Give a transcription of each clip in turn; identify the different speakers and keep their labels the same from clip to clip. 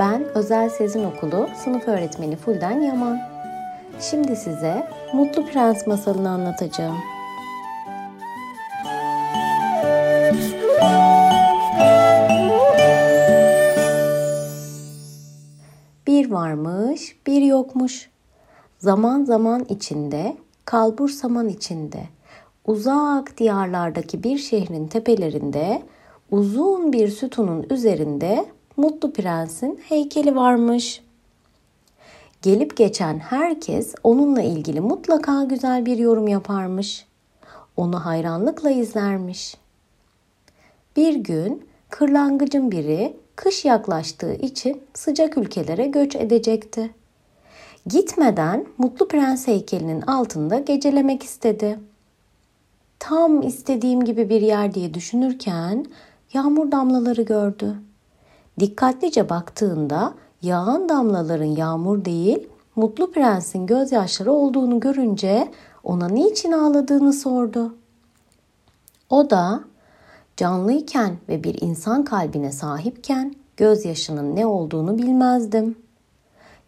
Speaker 1: Özel Sezin Okulu sınıf öğretmeni Fulden Yaman. Şimdi size Mutlu Prens masalını anlatacağım. Bir varmış, bir yokmuş. Zaman zaman içinde, kalbur saman içinde, uzak diyarlardaki bir şehrin tepelerinde, uzun bir sütunun üzerinde Mutlu Prens'in heykeli varmış. Gelip geçen herkes onunla ilgili mutlaka güzel bir yorum yaparmış. Onu hayranlıkla izlermiş. Bir gün kırlangıcın biri kış yaklaştığı için sıcak ülkelere göç edecekti. Gitmeden Mutlu Prens heykelinin altında gecelemek istedi. Tam istediğim gibi bir yer diye düşünürken yağmur damlaları gördü. Dikkatlice baktığında yağan damlaların yağmur değil, Mutlu Prens'in gözyaşları olduğunu görünce ona niçin ağladığını sordu. O da canlıyken ve bir insan kalbine sahipken gözyaşının ne olduğunu bilmezdim.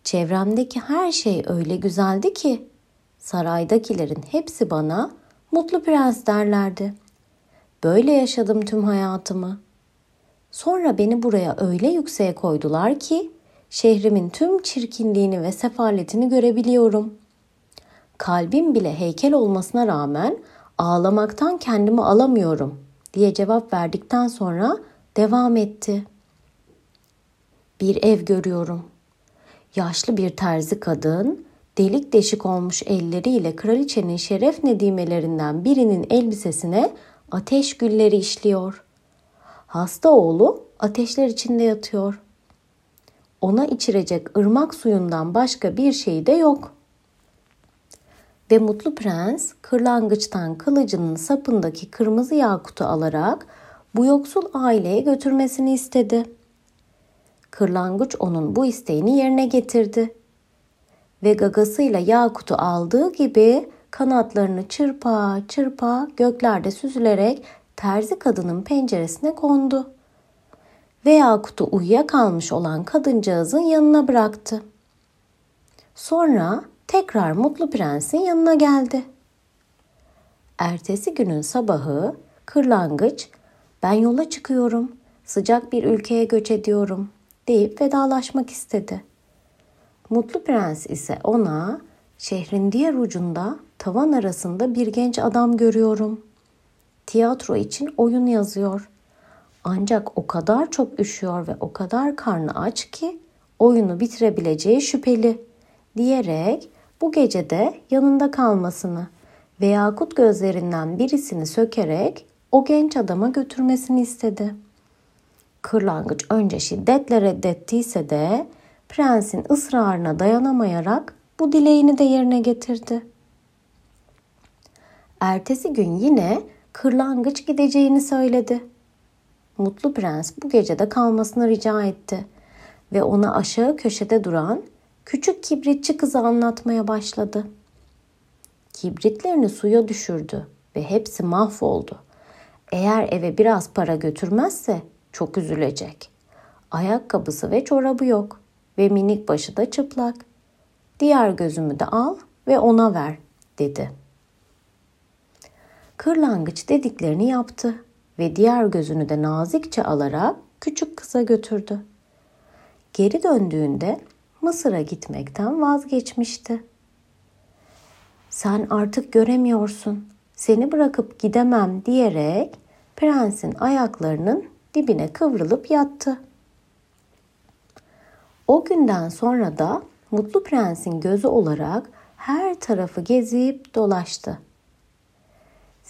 Speaker 1: Çevremdeki her şey öyle güzeldi ki saraydakilerin hepsi bana mutlu prens derlerdi. Böyle yaşadım tüm hayatımı.'' Sonra beni buraya öyle yükseğe koydular ki şehrimin tüm çirkinliğini ve sefaletini görebiliyorum. Kalbim bile heykel olmasına rağmen ağlamaktan kendimi alamıyorum diye cevap verdikten sonra devam etti. Bir ev görüyorum. Yaşlı bir terzi kadın delik deşik olmuş elleriyle kraliçenin şeref nedimelerinden birinin elbisesine ateş gülleri işliyor. Hasta oğlu ateşler içinde yatıyor. Ona içirecek ırmak suyundan başka bir şey de yok. Ve mutlu prens kırlangıçtan kılıcının sapındaki kırmızı yakutu alarak bu yoksul aileye götürmesini istedi. Kırlangıç onun bu isteğini yerine getirdi. Ve gagasıyla yakutu aldığı gibi kanatlarını çırpa çırpa göklerde süzülerek terzi kadının penceresine kondu ve Yakut'u uyuyakalmış olan kadıncağızın yanına bıraktı. Sonra tekrar Mutlu Prens'in yanına geldi. Ertesi günün sabahı kırlangıç ben yola çıkıyorum, sıcak bir ülkeye göç ediyorum deyip vedalaşmak istedi. Mutlu Prens ise ona şehrin diğer ucunda tavan arasında bir genç adam görüyorum tiyatro için oyun yazıyor. Ancak o kadar çok üşüyor ve o kadar karnı aç ki oyunu bitirebileceği şüpheli diyerek bu gecede yanında kalmasını ve yakut gözlerinden birisini sökerek o genç adama götürmesini istedi. Kırlangıç önce şiddetle reddettiyse de prensin ısrarına dayanamayarak bu dileğini de yerine getirdi. Ertesi gün yine kırlangıç gideceğini söyledi. Mutlu Prens bu gecede kalmasını rica etti ve ona aşağı köşede duran küçük kibritçi kızı anlatmaya başladı. Kibritlerini suya düşürdü ve hepsi mahvoldu. Eğer eve biraz para götürmezse çok üzülecek. Ayakkabısı ve çorabı yok ve minik başı da çıplak. Diğer gözümü de al ve ona ver dedi.'' Kırlangıç dediklerini yaptı ve diğer gözünü de nazikçe alarak küçük kıza götürdü. Geri döndüğünde Mısır'a gitmekten vazgeçmişti. Sen artık göremiyorsun. Seni bırakıp gidemem diyerek prensin ayaklarının dibine kıvrılıp yattı. O günden sonra da Mutlu Prens'in gözü olarak her tarafı gezip dolaştı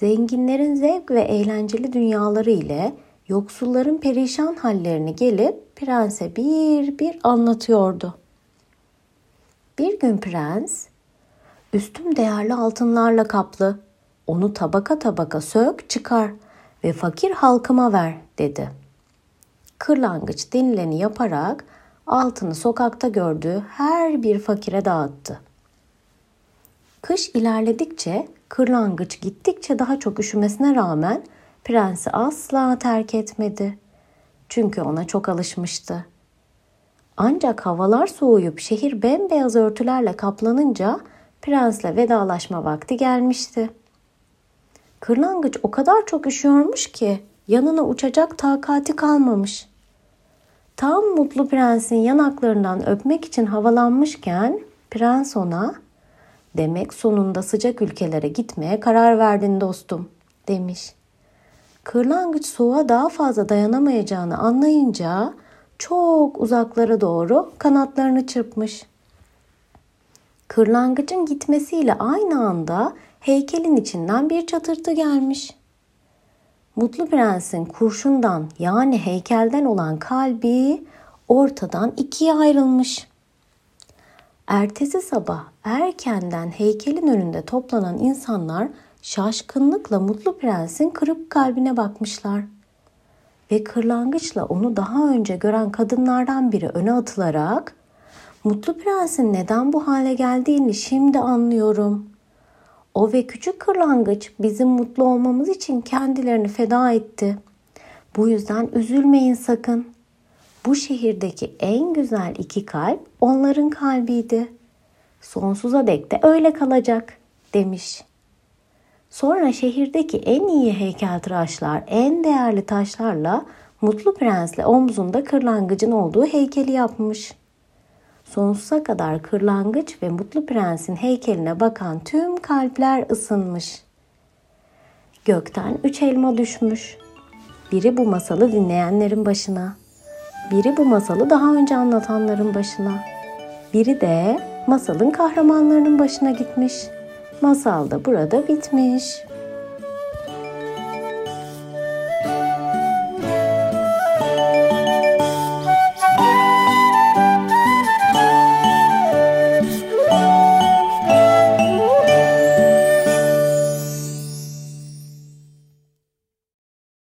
Speaker 1: zenginlerin zevk ve eğlenceli dünyaları ile yoksulların perişan hallerini gelip prense bir bir anlatıyordu. Bir gün prens, üstüm değerli altınlarla kaplı, onu tabaka tabaka sök çıkar ve fakir halkıma ver dedi. Kırlangıç denileni yaparak altını sokakta gördüğü her bir fakire dağıttı. Kış ilerledikçe kırlangıç gittikçe daha çok üşümesine rağmen prensi asla terk etmedi. Çünkü ona çok alışmıştı. Ancak havalar soğuyup şehir bembeyaz örtülerle kaplanınca prensle vedalaşma vakti gelmişti. Kırlangıç o kadar çok üşüyormuş ki yanına uçacak takati kalmamış. Tam mutlu prensin yanaklarından öpmek için havalanmışken prens ona demek sonunda sıcak ülkelere gitmeye karar verdin dostum demiş. Kırlangıç soğuğa daha fazla dayanamayacağını anlayınca çok uzaklara doğru kanatlarını çırpmış. Kırlangıcın gitmesiyle aynı anda heykelin içinden bir çatırtı gelmiş. Mutlu Prens'in kurşundan yani heykelden olan kalbi ortadan ikiye ayrılmış. Ertesi sabah erkenden heykelin önünde toplanan insanlar şaşkınlıkla Mutlu Prens'in kırık kalbine bakmışlar. Ve kırlangıçla onu daha önce gören kadınlardan biri öne atılarak Mutlu Prens'in neden bu hale geldiğini şimdi anlıyorum. O ve küçük kırlangıç bizim mutlu olmamız için kendilerini feda etti. Bu yüzden üzülmeyin sakın. Bu şehirdeki en güzel iki kalp onların kalbiydi. Sonsuza dek de öyle kalacak demiş. Sonra şehirdeki en iyi heykeltıraşlar en değerli taşlarla Mutlu Prens'le omzunda kırlangıcın olduğu heykeli yapmış. Sonsuza kadar kırlangıç ve Mutlu Prens'in heykeline bakan tüm kalpler ısınmış. Gökten üç elma düşmüş. Biri bu masalı dinleyenlerin başına, biri bu masalı daha önce anlatanların başına, biri de masalın kahramanlarının başına gitmiş.'' Masal da burada bitmiş.